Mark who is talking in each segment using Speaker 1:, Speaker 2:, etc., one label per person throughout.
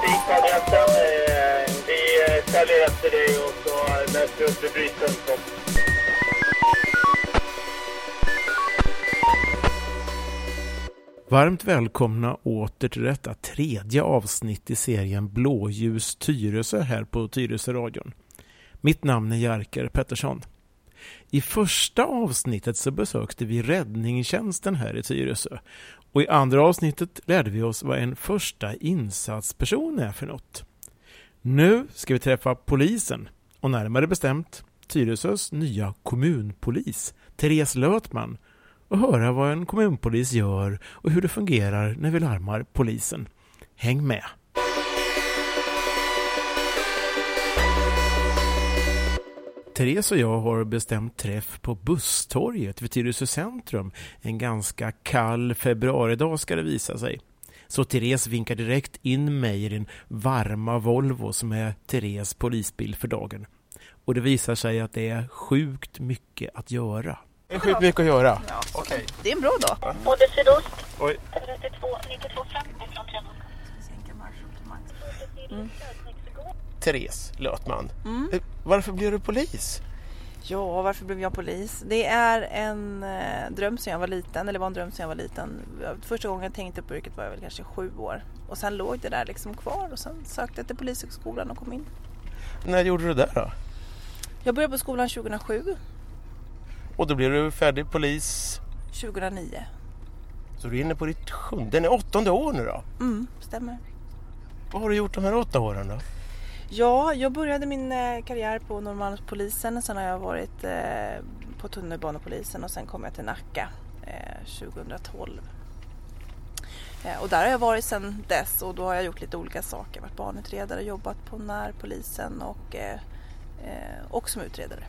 Speaker 1: butiksadressen. Eh, vi eh, säljer efter dig och så läser vi upp i brytpunkten.
Speaker 2: Varmt välkomna åter till detta tredje avsnitt i serien Blåljus Tyresö här på Tyresö-radion. Mitt namn är Jerker Pettersson. I första avsnittet så besökte vi räddningstjänsten här i Tyresö och i andra avsnittet lärde vi oss vad en första insatsperson är för något. Nu ska vi träffa polisen och närmare bestämt Tyresös nya kommunpolis, Therese Lötman och höra vad en kommunpolis gör och hur det fungerar när vi larmar polisen. Häng med! Therese och jag har bestämt träff på Busstorget vid Tyresö centrum. En ganska kall februaridag ska det visa sig. Så Therese vinkar direkt in mig i den varma Volvo som är Therese polisbil för dagen. Och det visar sig att det är sjukt mycket att göra. Det är sjukt mycket att göra.
Speaker 3: Ja, okay. Det är en bra dag.
Speaker 4: Både sydost.
Speaker 2: Oj.
Speaker 4: 32, 92, 50 från Trelleborg.
Speaker 2: Mm. Therese Lötman. Mm. Eh, varför blev du polis?
Speaker 3: Ja, varför blev jag polis? Det är en eh, dröm sedan jag var liten, eller var en dröm sedan jag var liten. Första gången jag tänkte på yrket var jag väl kanske sju år. Och sen låg det där liksom kvar och sen sökte jag till Polishögskolan och kom in.
Speaker 2: När gjorde du det då?
Speaker 3: Jag började på skolan 2007.
Speaker 2: Och då blev du färdig polis?
Speaker 3: 2009.
Speaker 2: Så du är inne på ditt sjunde, nej åttonde år nu då?
Speaker 3: Mm, stämmer.
Speaker 2: Vad har du gjort de här åtta åren då?
Speaker 3: Ja, jag började min eh, karriär på Norrmalmspolisen. Sen har jag varit eh, på tunnelbanepolisen och sen kom jag till Nacka 2012. Eh, och där har jag varit sedan dess och då har jag gjort lite olika saker. Varit barnutredare, jobbat på närpolisen och, och som utredare.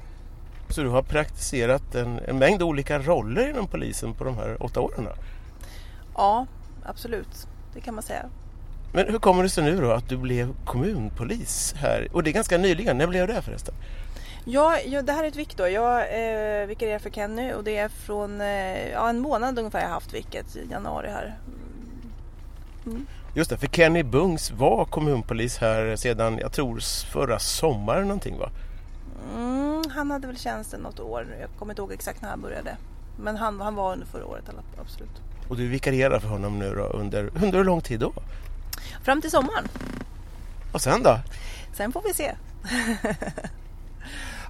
Speaker 2: Så du har praktiserat en, en mängd olika roller inom polisen på de här åtta åren? Då?
Speaker 3: Ja, absolut. Det kan man säga.
Speaker 2: Men hur kommer det sig nu då att du blev kommunpolis här? Och det är ganska nyligen. När blev du det förresten?
Speaker 3: Ja, ja, det här är ett vik då. Jag eh, vikarierar för Kenny och det är från eh, ja, en månad ungefär jag har haft viket, i januari här.
Speaker 2: Mm. Just det, för Kenny Bungs var kommunpolis här sedan, jag tror förra sommaren någonting va?
Speaker 3: Mm, han hade väl tjänsten något år, jag kommer inte ihåg exakt när han började. Men han, han var under förra året absolut.
Speaker 2: Och du vikarierar för honom nu då under, under hur lång tid då?
Speaker 3: Fram till sommaren.
Speaker 2: Och sen då?
Speaker 3: Sen får vi se.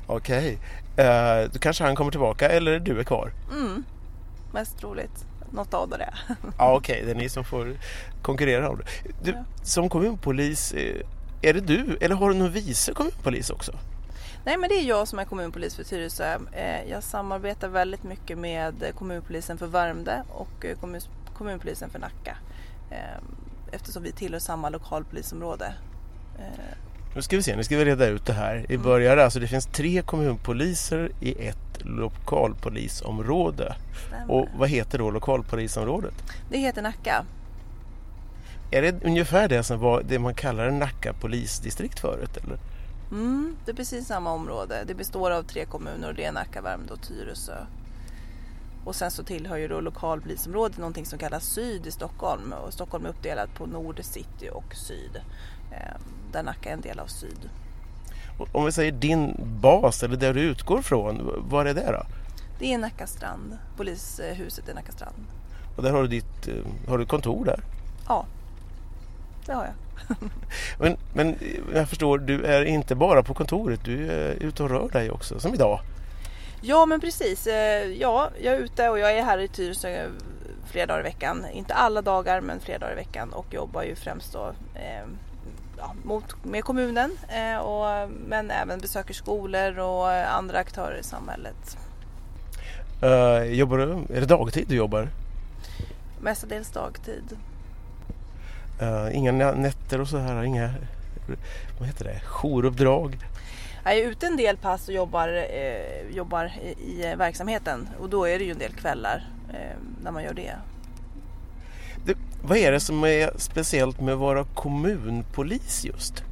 Speaker 2: Okej. Okay. Uh, eh, då kanske han kommer tillbaka eller du är kvar?
Speaker 3: Mm. Mest troligt. Något av det.
Speaker 2: ja, Okej, okay. det är ni som får konkurrera om det. Du, ja. Som kommunpolis, eh, är det du eller har du någon vice kommunpolis också?
Speaker 3: Nej men det är jag som är kommunpolis för Tyresö. Eh, jag samarbetar väldigt mycket med kommunpolisen för Värmdö och kommunpolisen för Nacka eftersom vi tillhör samma lokalpolisområde.
Speaker 2: Eh, nu ska vi se, nu ska vi reda ut det här. I mm. början, alltså det finns tre kommunpoliser i ett lokalpolisområde. Stämmer. Och vad heter då lokalpolisområdet?
Speaker 3: Det heter Nacka.
Speaker 2: Är det ungefär det som var det man kallar Nacka polisdistrikt förut? Eller?
Speaker 3: Mm, det är precis samma område. Det består av tre kommuner och det är Nacka, Värmdö och Tyresö. Och sen så tillhör ju då lokalpolisområdet någonting som kallas Syd i Stockholm. Och Stockholm är uppdelat på Nord, City och Syd. Ehm, där Nacka är en del av Syd.
Speaker 2: Om vi säger din bas, eller där du utgår från, var är det då?
Speaker 3: Det är Nacka strand, polishuset i Nacka strand.
Speaker 2: Och där har du ditt eh, har du kontor där?
Speaker 3: Ja, det har jag.
Speaker 2: men, men jag förstår, du är inte bara på kontoret, du är ute och rör dig också, som idag.
Speaker 3: Ja men precis. Eh, ja, jag är ute och jag är här i Tyresö flera dagar i veckan. Inte alla dagar men flera dagar i veckan och jobbar ju främst då eh, ja, mot, med kommunen eh, och, men även besöker skolor och andra aktörer i samhället.
Speaker 2: Uh, jobbar du, är det dagtid du jobbar?
Speaker 3: Mestadels dagtid.
Speaker 2: Uh, inga nätter och så här? Inga vad heter det, jouruppdrag?
Speaker 3: Jag är ute en del pass och jobbar, eh, jobbar i, i, verksamheten och då är det ju en del kvällar eh, när man gör det.
Speaker 2: det. Vad är det som är speciellt med att vara kommunpolis just?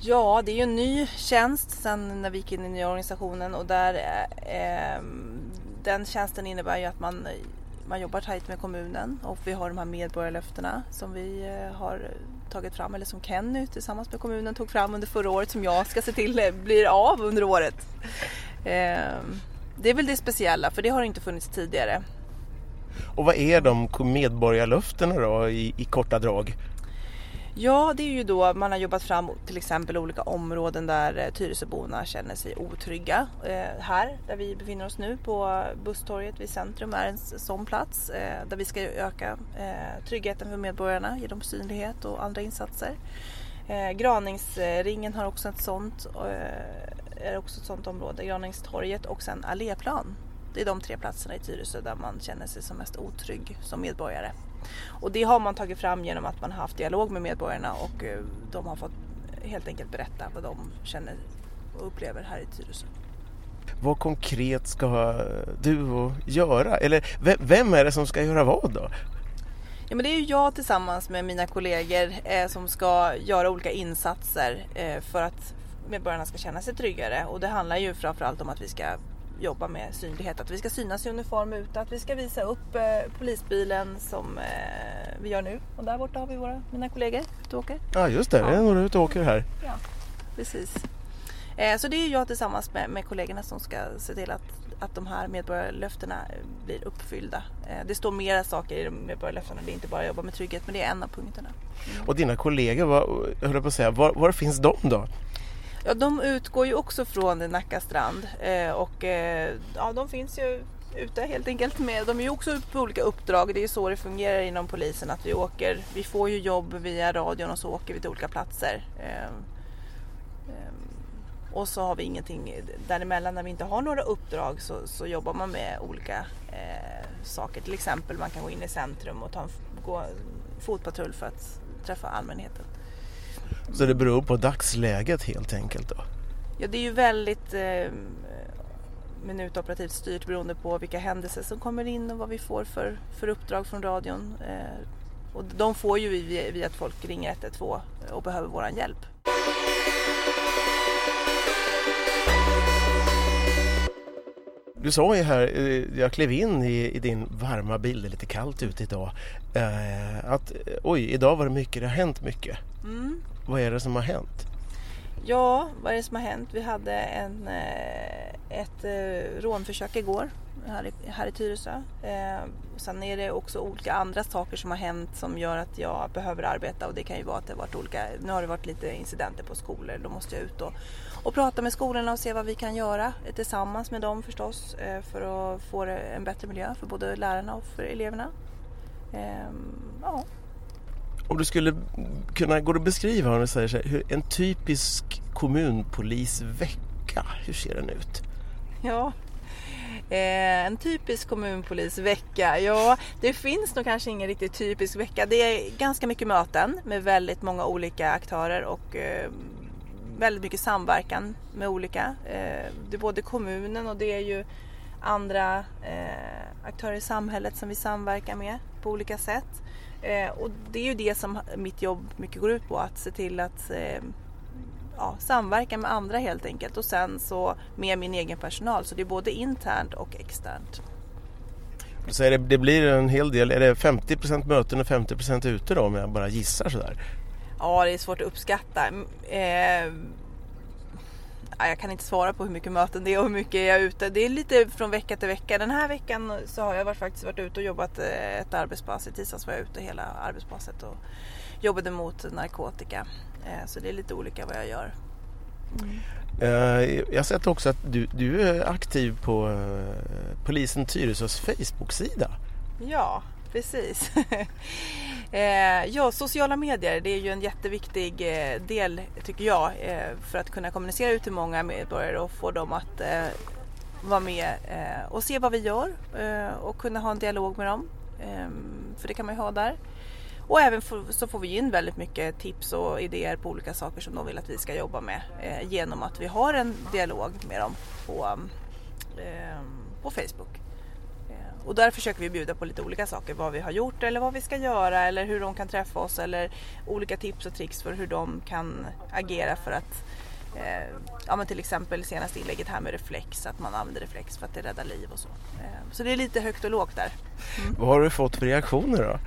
Speaker 3: Ja, det är ju en ny tjänst sen när vi gick in i nya organisationen och där eh, den tjänsten innebär ju att man, man jobbar tajt med kommunen och vi har de här medborgarlöftena som vi eh, har tagit fram eller som Kenny tillsammans med kommunen tog fram under förra året som jag ska se till eh, blir av under året. Ehm, det är väl det speciella för det har inte funnits tidigare.
Speaker 5: Och vad är de medborgarlöftena då i, i korta drag?
Speaker 3: Ja, det är ju då man har jobbat fram till exempel olika områden där eh, Tyresöborna känner sig otrygga. Eh, här där vi befinner oss nu på Busstorget vid centrum är en sån plats eh, där vi ska öka eh, tryggheten för medborgarna genom synlighet och andra insatser. Eh, Graningsringen har också ett sånt, eh, är också ett sånt område, Graningstorget och sen Alléplan. Det är de tre platserna i Tyresö där man känner sig som mest otrygg som medborgare. Och det har man tagit fram genom att man haft dialog med medborgarna och eh, de har fått helt enkelt berätta vad de känner och upplever här i Tyresö.
Speaker 5: Vad konkret ska du göra? Eller vem är det som ska göra vad då?
Speaker 3: Ja, men det är ju jag tillsammans med mina kollegor eh, som ska göra olika insatser eh, för att medborgarna ska känna sig tryggare och det handlar ju framförallt om att vi ska jobba med synlighet. Att vi ska synas i uniform ute, att vi ska visa upp eh, polisbilen som eh, vi gör nu. Och där borta har vi våra, mina kollegor ute och åker.
Speaker 5: Ja just det, ja. det är några ute och åker här.
Speaker 3: Ja, precis. Eh, så det är jag tillsammans med, med kollegorna som ska se till att, att de här medborgarlöftena blir uppfyllda. Eh, det står mera saker i de medborgarlöftena, det är inte bara att jobba med trygghet men det är en av punkterna.
Speaker 5: Mm. Och dina kollegor, vad, jag på att säga, var, var finns de då?
Speaker 3: Ja, de utgår ju också från Nacka strand eh, och eh, ja, de finns ju ute helt enkelt med. De är ju också på olika uppdrag. Det är ju så det fungerar inom polisen att vi åker. Vi får ju jobb via radion och så åker vi till olika platser. Eh, eh, och så har vi ingenting däremellan när vi inte har några uppdrag så, så jobbar man med olika eh, saker. Till exempel man kan gå in i centrum och ta en gå, fotpatrull för att träffa allmänheten.
Speaker 5: Så det beror på dagsläget helt enkelt då?
Speaker 3: Ja, det är ju väldigt eh, minutoperativt styrt beroende på vilka händelser som kommer in och vad vi får för, för uppdrag från radion. Eh, och de får ju via, via att folk ringer 112 och behöver vår hjälp.
Speaker 5: Du sa ju här, eh, jag klev in i, i, din varma bil, det är lite kallt ute idag, eh, att oj, idag var det mycket, det har hänt mycket. Mm. Vad är det som har hänt?
Speaker 3: Ja, vad är det som har hänt? Vi hade en, eh, ett eh, rånförsök igår här i, här i Tyresö. Eh, sen är det också olika andra saker som har hänt som gör att jag behöver arbeta och det kan ju vara att det har varit olika, nu har det varit lite incidenter på skolor, då måste jag ut och, och prata med skolorna och se vad vi kan göra tillsammans med dem förstås eh, för att få en bättre miljö för både lärarna och för eleverna. Eh,
Speaker 5: ja. Om du skulle kunna, gå och beskriva om du säger så här, hur en typisk kommunpolisvecka, hur ser den ut?
Speaker 3: Ja, Eh, en typisk kommunpolisvecka? Ja, det finns nog kanske ingen riktigt typisk vecka. Det är ganska mycket möten med väldigt många olika aktörer och eh, väldigt mycket samverkan med olika. Eh, det är både kommunen och det är ju andra eh, aktörer i samhället som vi samverkar med på olika sätt. Eh, och det är ju det som mitt jobb mycket går ut på, att se till att eh, ja, samverka med andra helt enkelt och sen så med min egen personal. Så det är både internt och externt.
Speaker 5: Så det, det, blir en hel del, är det 50% möten och 50% ute då om jag bara gissar sådär?
Speaker 3: Ja, det är svårt att uppskatta. Eh, jag kan inte svara på hur mycket möten det är och hur mycket jag är ute. Det är lite från vecka till vecka. Den här veckan så har jag faktiskt varit ute och jobbat eh, ett arbetspass. I tisdags var jag ute hela arbetspasset och jobbade mot narkotika. Eh, så det är lite olika vad jag gör.
Speaker 5: Mm. Jag har sett också att du, du är aktiv på eh, polisen Tyresös Facebook-sida.
Speaker 3: Ja, precis. Eh, ja, sociala medier det är ju en jätteviktig eh, del tycker jag eh, för att kunna kommunicera ut till många medborgare och få dem att vara med och se vad vi gör och kunna ha en dialog med dem. Ehm, för det kan man ju ha där. Och även så får vi in väldigt mycket tips och idéer på olika saker som de vill att vi ska jobba med eh, genom att vi har en dialog med dem på, eh, på Facebook. Och där försöker vi bjuda på lite olika saker, vad vi har gjort eller vad vi ska göra eller hur de kan träffa oss eller olika tips och tricks för hur de kan agera för att eh, ja, men till exempel senaste inlägget här med reflex, att man använder reflex för att det räddar liv och så. Eh, så det är lite högt och lågt där.
Speaker 5: Mm. Vad har du fått för reaktioner då?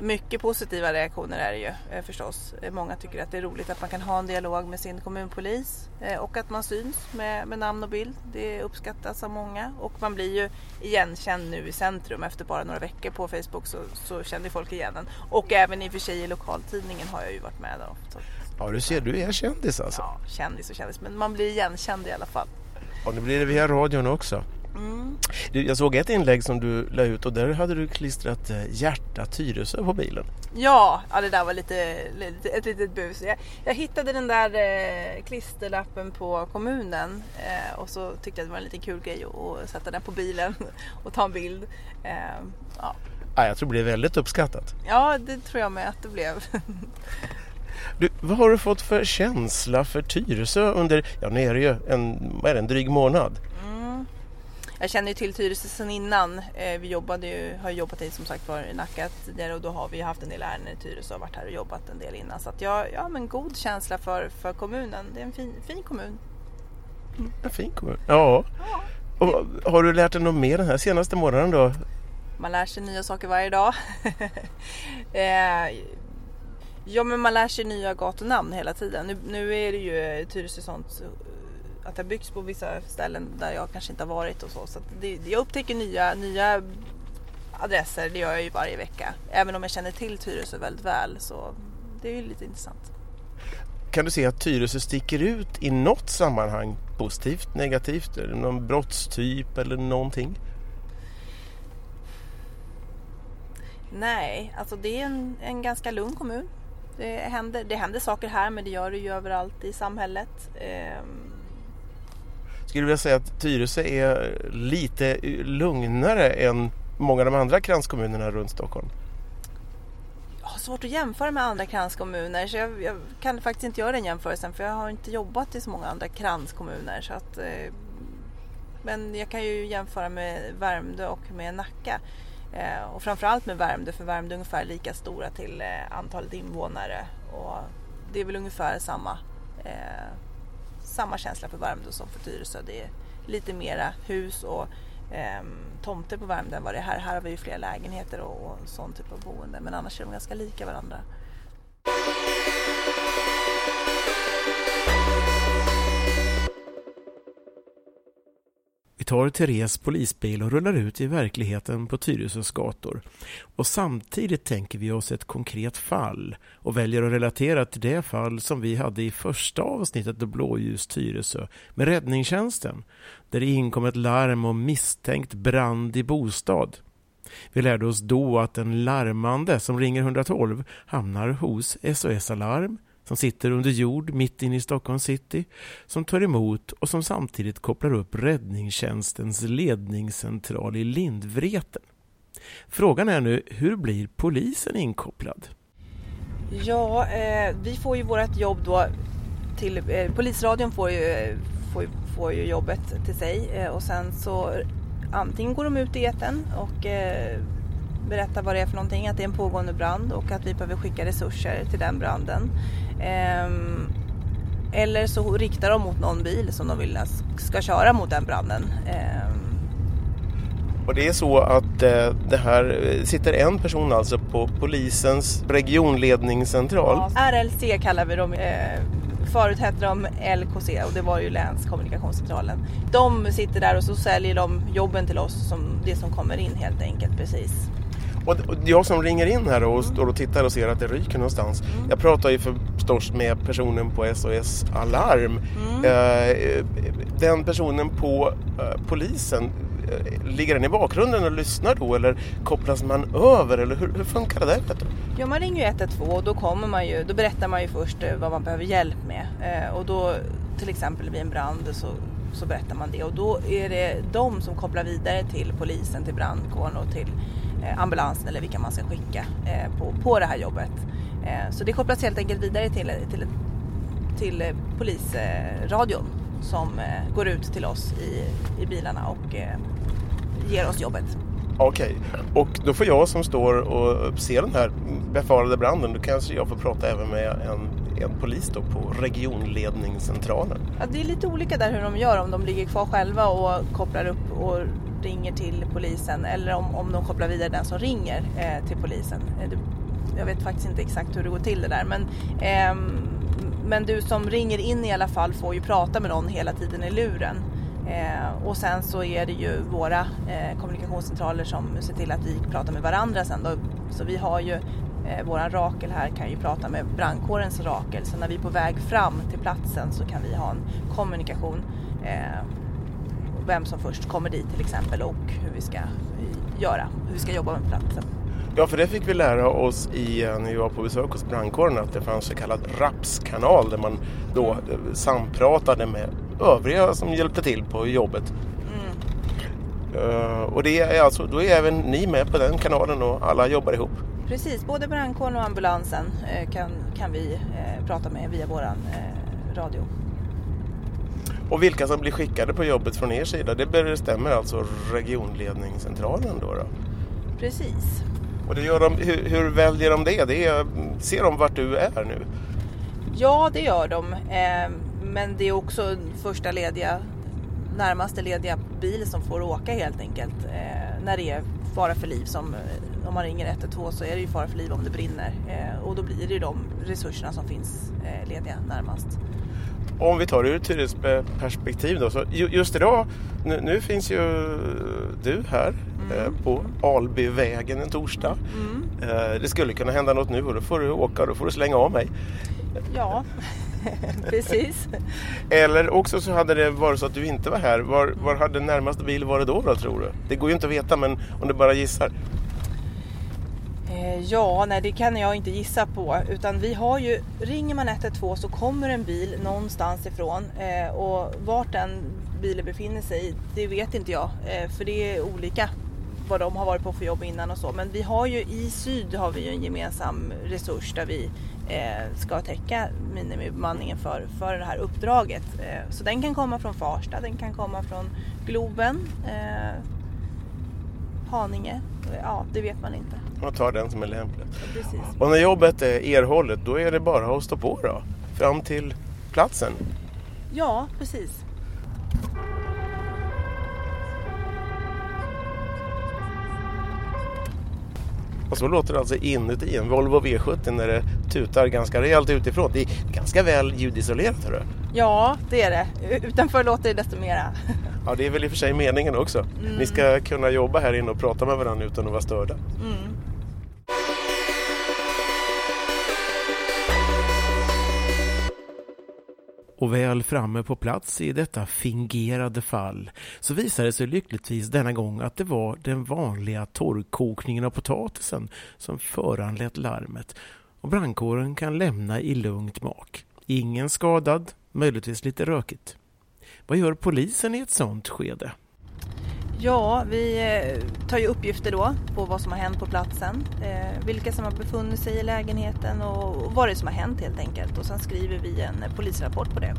Speaker 3: Mycket positiva reaktioner är det ju eh, förstås. Eh, Många tycker att det är roligt att man kan ha en dialog med sin kommunpolis eh, och att man syns med, med namn och bild. Det uppskattas av många och man blir ju igenkänd nu i centrum efter bara några veckor på Facebook så, så känner folk igen en. Och även i och för sig i lokaltidningen har jag ju varit med då. Så,
Speaker 2: Ja, du ser, du är kändis alltså.
Speaker 3: ja, kändis och kändis men man blir igenkänd i alla fall.
Speaker 2: Och nu blir det via radion också.
Speaker 3: Mm.
Speaker 2: Du, jag såg ett inlägg som du la ut och där hade du klistrat eh, hjärta Tyresö på bilen.
Speaker 3: Ja, ja, det där var lite, lite, ett litet bus. Jag, jag hittade den där eh, klisterlappen på kommunen eh, och så tyckte jag det var en liten kul grej att, att sätta den på bilen och ta en bild. Eh, ja.
Speaker 2: Ja, jag tror det blev väldigt uppskattat.
Speaker 3: ja, det tror jag med att det blev.
Speaker 2: Du, vad har du fått för känsla för Tyresö under, ja nu är det ju en, vad är det, en dryg månad?
Speaker 3: Mm. Jag känner ju till Tyresö sedan innan. Eh, vi jobbade ju, har jobbat i som sagt var i Nacka tidigare och då har vi haft en del ärenden i Tyresö och varit här och jobbat en del innan. Så att jag, ja men god känsla för, för kommunen. Det är en fin, fin kommun.
Speaker 2: En fin kommun. Ja. Och, har du lärt dig något mer den här senaste månaden då?
Speaker 3: Man lär sig nya saker varje dag. eh, ja men man lär sig nya gatunamn hela tiden. Nu, nu är det ju Tyresö sånt att det har byggts på vissa ställen där jag kanske inte har varit och så. så det, jag upptäcker nya, nya adresser, det gör jag ju varje vecka. Även om jag känner till Tyresö väldigt väl så det är ju lite intressant.
Speaker 2: Kan du se att Tyresö sticker ut i något sammanhang? Positivt, negativt, eller någon brottstyp eller någonting?
Speaker 3: Nej, alltså det är en, en ganska lugn kommun. Det händer, det händer saker här men det gör det ju överallt i samhället. Ehm,
Speaker 2: skulle vilja säga att Tyresö är lite lugnare än många av de andra kranskommunerna runt Stockholm?
Speaker 3: Jag har svårt att jämföra med andra kranskommuner så jag, jag kan faktiskt inte göra den jämförelsen för jag har inte jobbat i så många andra kranskommuner. Så att, eh, men jag kan ju jämföra med Värmdö och med Nacka. Eh, och framförallt med Värmdö för Värmdö är ungefär lika stora till eh, antalet invånare. Och det är väl ungefär samma, eh, samma känsla för Värmdö som för Tyresö. Det är lite mera hus och eh, tomter på Värmdö än vad det är här. Här har vi ju fler lägenheter och, och sån typ av boende. Men annars är de ganska lika varandra.
Speaker 5: Vi tar Therese polisbil och rullar ut i verkligheten på Tyresös gator. Och samtidigt tänker vi oss ett konkret fall och väljer att relatera till det fall som vi hade i första avsnittet av Blåljus Tyresö med räddningstjänsten, där det inkom ett larm om misstänkt brand i bostad. Vi lärde oss då att en larmande som ringer 112 hamnar hos SOS Alarm som sitter under jord mitt inne i Stockholm city, som tar emot och som samtidigt kopplar upp räddningstjänstens ledningscentral i Lindvreten. Frågan är nu, hur blir polisen inkopplad?
Speaker 3: Ja, eh, vi får ju vårt jobb då till eh, Polisradion får ju, får, ju- får ju jobbet till sig eh, och sen så antingen går de ut i etern och eh, berättar vad det är för någonting, att det är en pågående brand och att vi behöver skicka resurser till den branden. Ehm, eller så riktar de mot någon bil som de vill ska köra mot den branden. Ehm,
Speaker 2: Och det är så att eh, det här eh, sitter en person alltså på polisens regionledningscentral.
Speaker 3: Ja, RLC kallar vi dem. Eh, förut hette de LKC och det var ju länskommunikationscentralen. De sitter där och så säljer de jobben till oss, som det som kommer in helt enkelt. Precis.
Speaker 2: Och jag som ringer in här och står och tittar och ser att det ryker någonstans. Jag pratar ju förstås med personen på SOS Alarm. Eh, den personen på eh, polisen, eh, ligger den i bakgrunden och lyssnar då eller kopplas man över eller hur, hur funkar det där?
Speaker 3: Ja, man ringer ju 112 och då kommer man ju, då berättar man ju först vad man behöver hjälp med. Och då till exempel vid en brand så, så berättar man det och då är det de som kopplar vidare till polisen, till brandkåren och till ambulansen eller vilka man ska skicka eh, på, på det här jobbet. Eh, så det kopplas helt enkelt vidare till, till, till eh, polisradion som eh, går ut till oss i, i bilarna och eh, ger oss jobbet.
Speaker 2: Okej, och då får jag som står och ser den här befarade branden, då kanske jag får prata även med en, en polis då på regionledningscentralen.
Speaker 3: Ja, det är lite olika där hur de gör, om de ligger kvar själva och kopplar upp och ringer till polisen eller om, om de kopplar vidare den som ringer eh, till polisen. Eh, jag vet faktiskt inte exakt hur det går till det där. Men, eh, men du som ringer in i alla fall får ju prata med någon hela tiden i luren. Eh, och sen så är det ju våra eh, kommunikationscentraler som ser till att vi pratar med varandra sen då. Så vi har ju eh, våran Rakel här kan ju prata med brandkårens Rakel. Så när vi är på väg fram till platsen så kan vi ha en kommunikation. Eh, vem som först kommer dit till exempel och hur vi ska göra, hur vi ska jobba med platsen.
Speaker 2: Ja, för det fick vi lära oss i, när vi var på besök hos brandkåren att det fanns så kallad rapskanal där man då eh, sampratade med övriga som hjälpte till på jobbet. Mm. Uh, och det är alltså, då är även ni med på den kanalen och alla jobbar ihop?
Speaker 3: Precis, både brandkåren och ambulansen eh, kan, kan vi eh, prata med via våran eh, radio.
Speaker 2: Och vilka som blir skickade på jobbet från er sida, det bestämmer alltså regionledningscentralen då? då?
Speaker 3: Precis.
Speaker 2: Och det gör de, hur, hur, väljer de det? det är, ser de vart du är nu?
Speaker 3: Ja, det gör de. Eh, men det är också första lediga, närmaste lediga bil som får åka helt enkelt. Eh, när det är fara för liv som eh, om man ringer 112 så är det ju fara för liv om det brinner och då blir det ju de resurserna som finns lediga närmast.
Speaker 2: Om vi tar det ur ett turistperspektiv då, så just idag, nu, nu finns ju du här mm. eh, på Albyvägen en torsdag. Mm. Eh, det skulle kunna hända något nu och då får du åka och då får du slänga av mig.
Speaker 3: Ja, precis.
Speaker 2: Eller också så hade det varit så att du inte var här. Var, var hade närmaste bil varit då, då tror du? Det går ju inte att veta men om du bara gissar.
Speaker 3: Eh, ja, nej det kan jag inte gissa på. Utan vi har ju, ringer man 112 så kommer en bil någonstans ifrån. Eh, och vart den bilen befinner sig det vet inte jag. Eh, för det är olika vad de har varit på för jobb innan och så. Men vi har ju i syd har vi ju en gemensam resurs där vi eh, ska täcka minimibemanningen för, för det här uppdraget. Eh, så den kan komma från Farsta, den kan komma från Globen, eh, Haninge, ja det vet man inte.
Speaker 2: Man tar den som är lämplig.
Speaker 3: Precis.
Speaker 2: Och när jobbet är erhållet då är det bara att stå på då, fram till platsen?
Speaker 3: Ja, precis.
Speaker 2: Och så låter det alltså inuti en Volvo V70 när det tutar ganska rejält utifrån. Det är ganska väl ljudisolerat. Hörru.
Speaker 3: Ja, det är det. Utanför låter det desto mera.
Speaker 2: Ja, det är väl i och för sig meningen också. Mm. Ni ska kunna jobba här inne och prata med varandra utan att vara störda. Mm.
Speaker 5: Och väl framme på plats i detta fingerade fall så visade det sig lyckligtvis denna gång att det var den vanliga torrkokningen av potatisen som föranlett larmet och brandkåren kan lämna i lugnt mak. Ingen skadad, möjligtvis lite rökigt. Vad gör polisen i ett sånt skede?
Speaker 3: Ja, vi eh, tar ju uppgifter då på vad som har hänt på platsen, eh, vilka som har befunnit sig i lägenheten och vad det är som har hänt helt enkelt. Och sen skriver vi en polisrapport på det.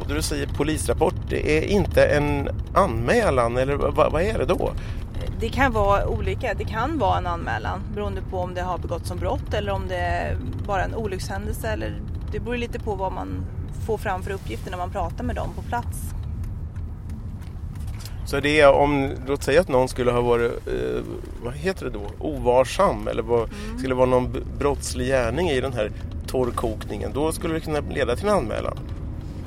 Speaker 2: Och du säger polisrapport, det är inte en anmälan eller vad, vad är det då?
Speaker 3: Det kan vara olika. Det kan vara en anmälan beroende på om det har begåtts som brott eller om det är bara en olyckshändelse. Eller det beror lite på vad man får fram för uppgifter när man pratar med dem på plats.
Speaker 2: Så det är om, låt säga att någon skulle ha varit, eh, vad heter det då, ovarsam eller vad, mm. skulle vara någon brottslig gärning i den här torrkokningen. Då skulle det kunna leda till en anmälan.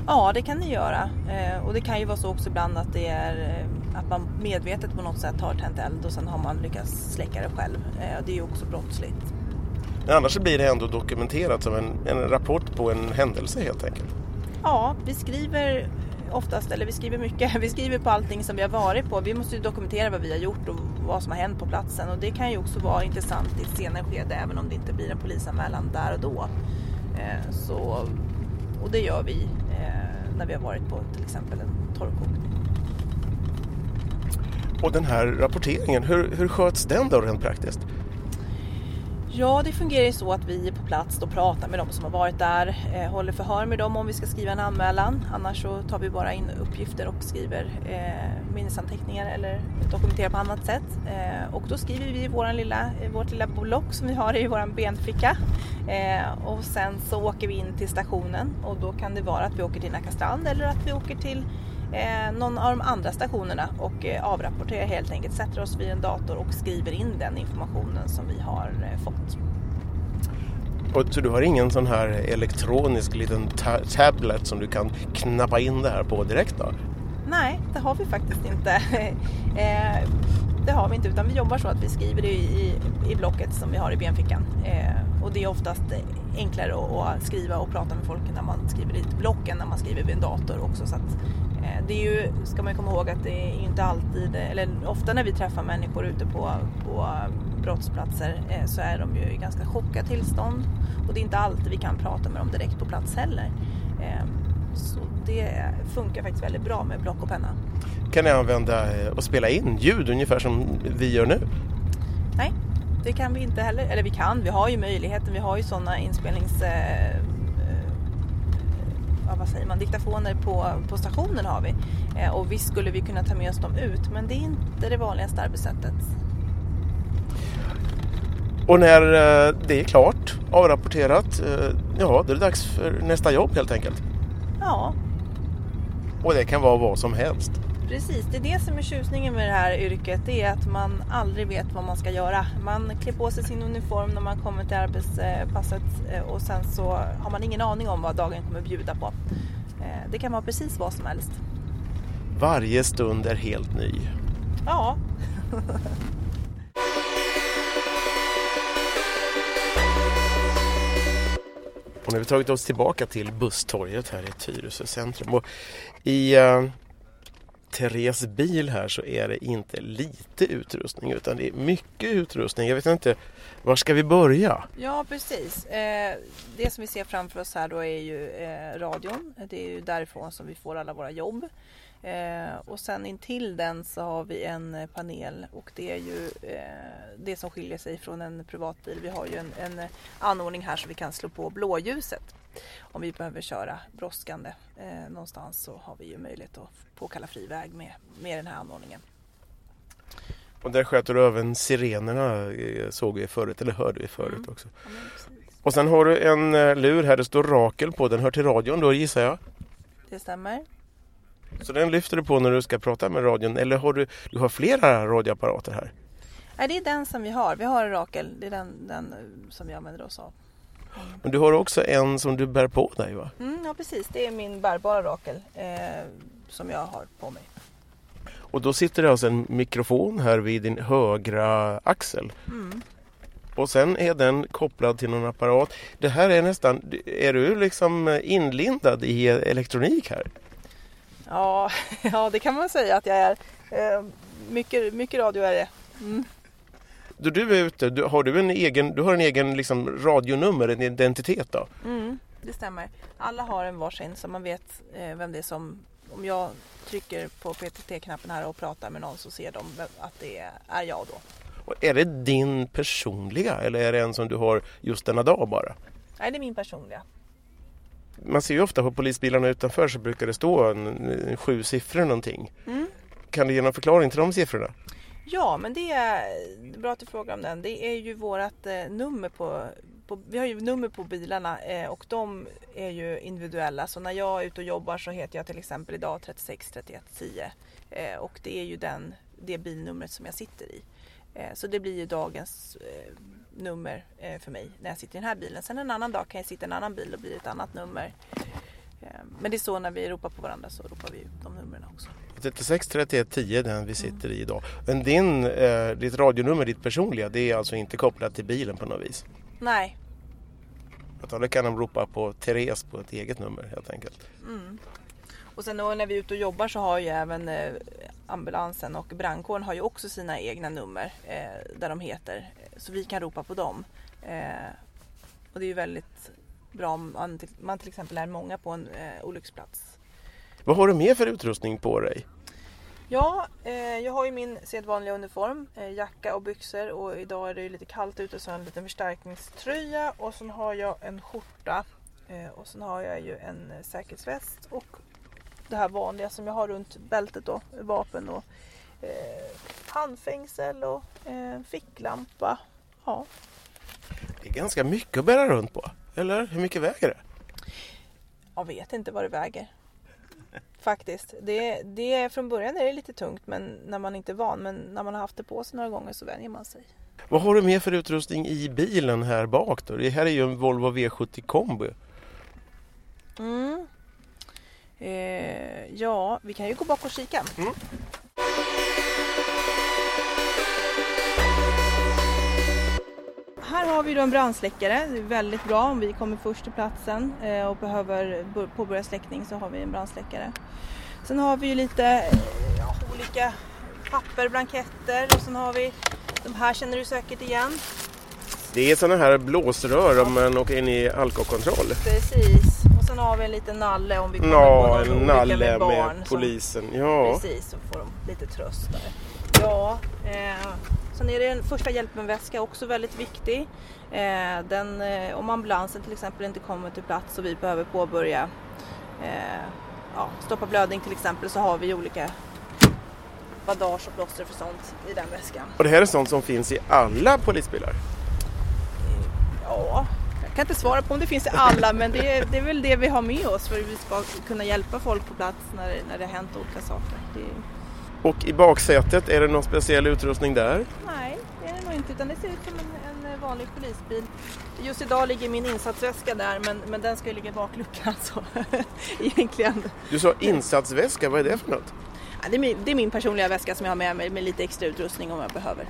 Speaker 3: Ja, det kan det göra. Eh, och det kan ju vara så också ibland att det är eh, att man medvetet på något sätt har tänt eld och sen har man lyckats släcka det själv. Eh, det är ju också brottsligt.
Speaker 2: Men annars blir det ändå dokumenterat som en, en rapport på en händelse helt enkelt.
Speaker 3: Ja, vi skriver oftast, eller vi skriver mycket, vi skriver på allting som vi har varit på. Vi måste ju dokumentera vad vi har gjort och vad som har hänt på platsen och det kan ju också vara intressant i ett senare skede även om det inte blir en polisanmälan där och då. Eh, så, och det gör vi eh, när vi har varit på till exempel en torrkokning.
Speaker 2: Och den här rapporteringen, hur, hur sköts den då rent praktiskt?
Speaker 3: Ja, det fungerar ju så att vi är på plats och pratar med de som har varit där, eh, håller förhör med dem om vi ska skriva en anmälan. Annars så tar vi bara in uppgifter och skriver eh, minnesanteckningar eller dokumenterar på annat sätt. Eh, och då skriver vi våran lilla, eh, vårt lilla block som vi har i vår benficka. Eh, och sen så åker vi in till stationen och då kan det vara att vi åker till Nacka strand eller att vi åker till eh, någon av de andra stationerna och eh, avrapporterar helt enkelt, sätter oss vid en dator och skriver in den informationen som vi har eh, fått.
Speaker 2: Och, så du har ingen sån här elektronisk liten ta tablet som du kan knappa in det här på direkt då?
Speaker 3: Nej, det har vi faktiskt inte. eh, det har vi inte utan vi jobbar så att vi skriver det i, i blocket som vi har i benfickan. Eh, och det är oftast enklare att, skriva och prata med folk när man skriver i blocken när man skriver vid en dator också. Så att, eh, det är ju, ska man komma ihåg att det är inte alltid, eller ofta när vi träffar människor ute på, på brottsplatser eh, så är de ju i ganska chockat tillstånd och det är inte alltid vi kan prata med dem direkt på plats heller. Eh, så det funkar faktiskt väldigt bra med block och penna.
Speaker 2: Kan ni använda eh, och spela in ljud ungefär som vi gör nu?
Speaker 3: Nej, det kan vi inte heller. Eller vi kan, vi har ju möjligheten. Vi har ju sådana inspelnings... Vad säger man? Diktafoner på, på stationen har vi. Eh, och visst skulle vi kunna ta med oss dem ut men det är inte det vanligaste arbetssättet.
Speaker 2: Och när eh, det är klart, avrapporterat, eh, ja då är det dags för nästa jobb helt enkelt.
Speaker 3: Ja.
Speaker 2: Och det kan vara vad som helst.
Speaker 3: Precis, det är det som är tjusningen med det här yrket. Det är att man aldrig vet vad man ska göra. Man klär på sig sin uniform när man kommer till arbetspasset eh, och sen så har man ingen aning om vad dagen kommer bjuda på. Det kan vara precis vad som helst.
Speaker 2: Varje stund är helt ny.
Speaker 3: Ja.
Speaker 2: Och nu har vi tagit oss tillbaka till busstorget här i Tyresö centrum. Och I uh, Therese bil här så är det inte lite utrustning utan det är mycket utrustning. Jag vet inte, var ska vi börja?
Speaker 3: Ja precis. Eh, det som vi ser framför oss här då är ju eh, radion. Det är ju därifrån som vi får alla våra jobb. Eh, och sen intill den så har vi en panel och det är ju det som skiljer sig från en privatbil. Vi har ju en, en anordning här så vi kan slå på blåljuset. Om vi behöver köra brådskande eh, någonstans så har vi ju möjlighet att påkalla fri väg med, med den här anordningen.
Speaker 2: Och där sköter du även sirenerna eh, såg vi förut, eller hörde vi förut mm. också. Ja, och sen har du en eh, lur här, det står Rakel på, den hör till radion då gissar jag?
Speaker 3: Det stämmer.
Speaker 2: Så den lyfter du på när du ska prata med radion eller har du, du har flera radioapparater här?
Speaker 3: Nej, det är den som vi har. Vi har Rakel, det är den, den som vi använder oss av.
Speaker 2: Men du har också en som du bär på dig va?
Speaker 3: Mm, ja precis, det är min bärbara Rakel eh, som jag har på mig.
Speaker 2: Och då sitter det alltså en mikrofon här vid din högra axel.
Speaker 3: Mm.
Speaker 2: Och sen är den kopplad till någon apparat. Det här är nästan, är du liksom inlindad i elektronik här?
Speaker 3: Ja, ja, det kan man säga att jag är. Eh, mycket, mycket radio är det. Mm.
Speaker 2: Då du är ute, du, har du en egen, du har en egen liksom radionummer, en identitet då?
Speaker 3: Mm, det stämmer. Alla har en varsin så man vet eh, vem det är som... Om jag trycker på PTT-knappen här och pratar med någon så ser de att det är jag då.
Speaker 2: Och är det din personliga eller är det en som du har just denna dag bara?
Speaker 3: Nej, det är min personliga
Speaker 2: man ser ju ofta på polisbilarna utanför så brukar det stå en, en sju siffror någonting.
Speaker 3: Mm.
Speaker 2: Kan du ge någon förklaring till de siffrorna?
Speaker 3: Ja, men det är bra att du frågar om den. Det är ju vårt eh, nummer på, på, vi har ju nummer på bilarna eh, och de är ju individuella. Så när jag är ute och jobbar så heter jag till exempel idag 36 31 10 eh, och det är ju den, det bilnumret som jag sitter i. Eh, så det blir ju dagens eh, nummer eh, för mig när jag sitter i den här bilen. Sen en annan dag kan jag sitta i en annan bil och blir ett annat nummer. Men det är så när vi ropar på varandra så ropar vi ut de numren också.
Speaker 2: 36 31 10 den vi sitter mm. i idag. Men din, eh, ditt radionummer, ditt personliga, det är alltså inte kopplat till bilen på något vis?
Speaker 3: Nej.
Speaker 2: Utan det kan de ropa på Therese på ett eget nummer helt enkelt.
Speaker 3: Mm. Och sen när vi är ute och jobbar så har ju även eh, ambulansen och brandkåren har ju också sina egna nummer eh, där de heter. Så vi kan ropa på dem. Eh, och det är ju väldigt bra om man, man till exempel är många på en eh, olycksplats.
Speaker 2: Vad har du mer för utrustning på dig?
Speaker 3: Ja, eh, jag har ju min sedvanliga uniform, eh, jacka och byxor och idag är det ju lite kallt ute så jag har en liten förstärkningströja och sen har jag en skjorta eh, och sen har jag ju en eh, säkerhetsväst och det här vanliga som jag har runt bältet då, vapen och eh, handfängsel och eh, ficklampa. Ja.
Speaker 2: Det är ganska mycket att bära runt på, eller hur mycket väger det?
Speaker 3: Jag vet inte vad det väger. Faktiskt. Det, det, från början är det lite tungt men när man inte är van men när man har haft det på sig några gånger så vänjer man sig.
Speaker 2: Vad har du med för utrustning i bilen här bak då? Det här är ju en Volvo V70 kombi.
Speaker 3: Mm. Eh, ja, vi kan ju gå bak och kika.
Speaker 2: Mm.
Speaker 3: Här har vi då en brandsläckare. Det är väldigt bra om vi kommer först till platsen eh, och behöver bör- påbörja släckning så har vi en brandsläckare. Sen har vi ju lite eh, ja, olika papper, blanketter och sen har vi de här känner du säkert igen.
Speaker 2: Det är sådana här blåsrör om man åker in i alkoholkontroll.
Speaker 3: Precis. Och sen har vi en liten nalle om vi kommer på
Speaker 2: Ja,
Speaker 3: någon
Speaker 2: en nalle
Speaker 3: med
Speaker 2: med,
Speaker 3: barn. som-
Speaker 2: polisen. Ja.
Speaker 3: Precis, så får de lite tröst där. Ja, eh, sen är det en första hjälpen-väska också väldigt viktig. Eh, den, eh, om ambulansen till exempel inte kommer till plats och vi behöver påbörja eh, ja, stoppa blödning till exempel så har vi olika bandage och plåster för sånt i den väskan.
Speaker 2: Och det här är sånt som finns i alla polisbilar.
Speaker 3: Ja, jag kan inte svara på om det finns i alla men det är, det är väl det vi har med oss för att vi ska kunna hjälpa folk på plats när, när det har hänt olika saker. Det,
Speaker 2: Och i baksätet, är det någon speciell utrustning där?
Speaker 3: Nej, det är det nog inte utan det ser ut som en, en vanlig polisbil. Just idag ligger min insatsväska där men, men den ska ju ligga i bakluckan så egentligen.
Speaker 2: Du sa insatsväska, vad är det för något?
Speaker 3: Ja, det, är min, det är min personliga väska som jag har med mig med lite extra utrustning om jag behöver.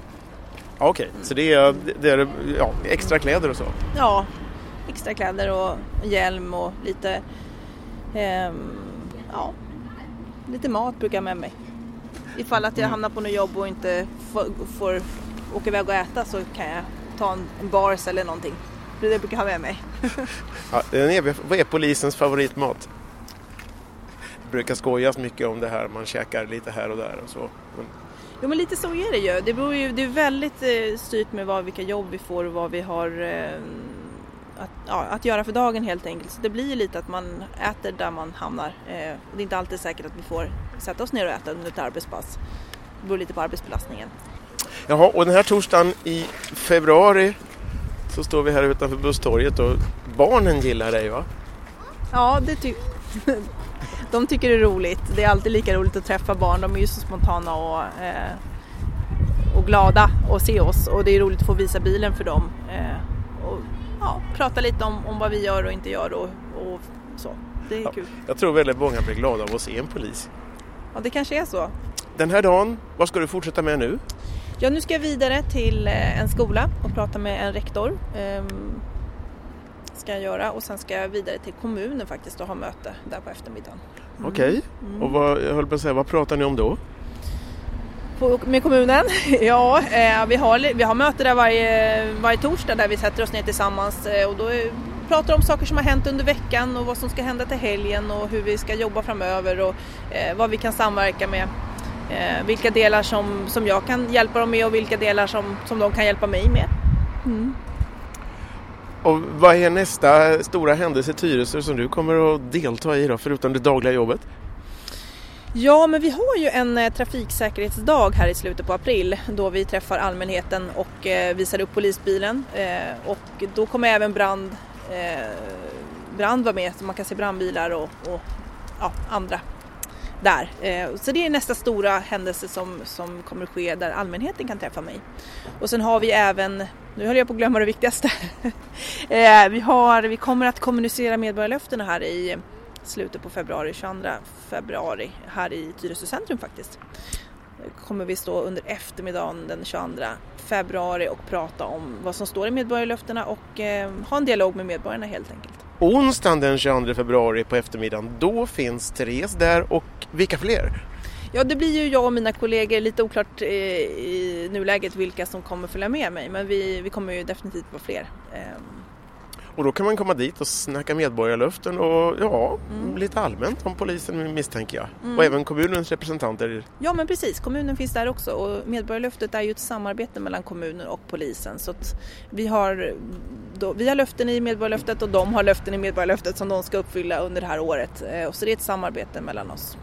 Speaker 2: Okej, så det är, det är ja, extra kläder och så?
Speaker 3: Ja, extra kläder och hjälm och lite, ehm, ja, lite mat brukar jag med mig. Ifall att jag hamnar på något jobb och inte får, får åka iväg och äta så kan jag ta en, en bars eller någonting. Det det jag brukar ha med mig.
Speaker 2: Ja, är, vad är polisens favoritmat? Det brukar skojas mycket om det här, man käkar lite här och där och så. Men,
Speaker 3: Jo men lite så är det ju. Det, beror ju, det är väldigt eh, styrt med vad, vilka jobb vi får och vad vi har eh, att, ja, att göra för dagen helt enkelt. Så det blir ju lite att man äter där man hamnar. Eh, och det är inte alltid säkert att vi får sätta oss ner och äta under ett arbetspass. Det beror lite på arbetsbelastningen.
Speaker 2: Jaha, och den här torsdagen i februari så står vi här utanför busstorget och barnen gillar dig va?
Speaker 3: Ja, det ty- de tycker det är roligt. Det är alltid lika roligt att träffa barn. De är ju så spontana och, eh, och glada att se oss och det är roligt att få visa bilen för dem. Eh, och ja, prata lite om, om vad vi gör och inte gör och, och så. Det är
Speaker 2: Ja.
Speaker 3: kul.
Speaker 2: Jag tror väldigt många blir glada av att se en polis.
Speaker 3: Ja, det kanske är så.
Speaker 2: Den här dagen, vad ska du fortsätta med nu?
Speaker 3: Ja, nu ska jag vidare till eh, en skola och prata med en rektor. Ehm, ska jag göra och sen ska jag vidare till kommunen faktiskt och ha möte där på eftermiddagen.
Speaker 2: Okej, och vad, jag höll på att säga, vad pratar ni om då?
Speaker 3: På, med kommunen? Ja, eh, vi, har, vi har möte där varje, varje torsdag där vi sätter oss ner tillsammans eh, och då eh, pratar om saker som har hänt under veckan och vad som ska hända till helgen och hur vi ska jobba framöver och eh, vad vi kan samverka med. Eh, vilka delar som, som jag kan hjälpa dem med och vilka delar som, som de kan hjälpa mig med. Mm.
Speaker 2: Och vad är nästa stora händelse i Tyresö som du kommer att delta i då, förutom det dagliga jobbet?
Speaker 3: Ja, men vi har ju en eh, trafiksäkerhetsdag här i slutet på april då vi träffar allmänheten och eh, visar upp polisbilen. Eh, och då kommer även brand, brand vara med, så man kan se brandbilar och, och ja, andra där. Så det är nästa stora händelse som, som kommer att ske där allmänheten kan träffa mig. Och sen har vi även, nu höll jag på att glömma det viktigaste, vi, har, vi kommer att kommunicera medborgarlöftena här i slutet på februari, 22 februari här i Tyresö centrum faktiskt. Kommer vi stå under eftermiddagen den 22 februari och prata om vad som står i medborgarlöftena och eh, ha en dialog med medborgarna helt enkelt.
Speaker 2: Onsdagen den 22 februari på eftermiddagen, då finns Therese där och vilka fler?
Speaker 3: Ja, det blir ju jag och mina kollegor, lite oklart eh, i nuläget vilka som kommer följa med mig, men vi, vi kommer ju definitivt vara fler.
Speaker 2: Och då kan man komma dit och snacka medborgarlöften och ja, lite allmänt om polisen misstänker jag. Och även kommunens representanter.
Speaker 3: Ja men precis, kommunen finns där också och Medborgarlöftet är ju ett samarbete mellan kommunen och polisen så vi har, då, vi har löften i Medborgarlöftet och de har löften i Medborgarlöftet som de ska uppfylla under det här året. Eh, Så det är ett samarbete mellan oss.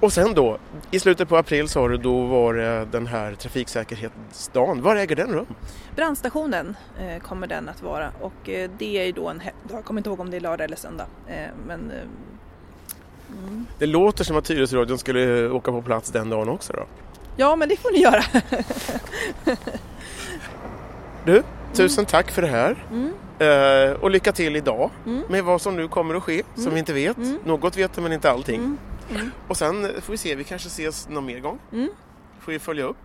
Speaker 2: Och sen då, i slutet på april sa du, då var det den här trafiksäkerhetsdagen. Var äger den rum?
Speaker 3: Brandstationen eh, kommer den att vara och eh, det är ju då en, he- jag kommer inte ihåg om det är lördag eller söndag, eh, men eh,
Speaker 6: Det låter som att Tyresöradion skulle åka på plats den dagen också då.
Speaker 3: Ja, men det får ni göra.
Speaker 6: Du, tusen tack för det här.
Speaker 3: Mm.
Speaker 6: Eh, och lycka till idag
Speaker 3: Mm.
Speaker 6: med vad som nu kommer att ske, som vi inte vet.
Speaker 3: Mm.
Speaker 6: Något vet men inte allting.
Speaker 3: Mm.
Speaker 6: Och sen får vi se, vi kanske ses någon mer gång.
Speaker 3: Mm.
Speaker 6: Får vi följa upp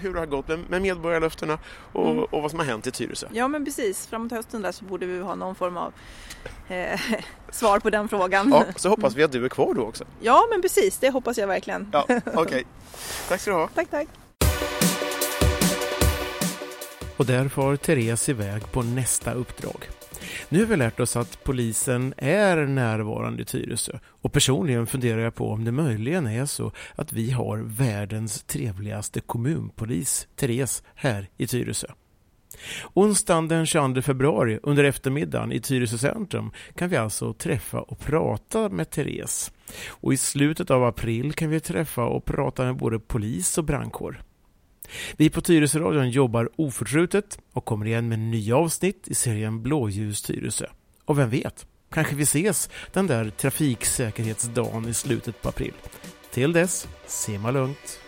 Speaker 6: hur det har gått med, med medborgarlöftena och,
Speaker 3: Mm.
Speaker 6: och vad som har hänt i Tyresö.
Speaker 3: Ja, men precis. Framåt hösten där så borde vi ha någon form av eh, svar på den frågan.
Speaker 6: Ja, så hoppas vi att du är kvar då också.
Speaker 3: Ja, men precis. Det hoppas jag verkligen.
Speaker 6: Ja, okej. Tack ska du ha.
Speaker 3: Tack, tack.
Speaker 2: Och där far Therese iväg på nästa uppdrag. Nu har vi lärt oss att polisen är närvarande i Tyresö och personligen funderar jag på om det möjligen är så att vi har världens trevligaste kommunpolis, Therese, här i Tyresö. Onsdagen den 22 februari under eftermiddagen i Tyresö centrum kan vi alltså träffa och prata med Therese. Och i slutet av april kan vi träffa och prata med både polis och brandkår. Vi på Tyresöradion jobbar oförtrutet och kommer igen med nya avsnitt i serien Blåljus Tyresö. Och vem vet, kanske vi ses den där trafiksäkerhetsdagen i slutet på april. Till dess, simma lugnt.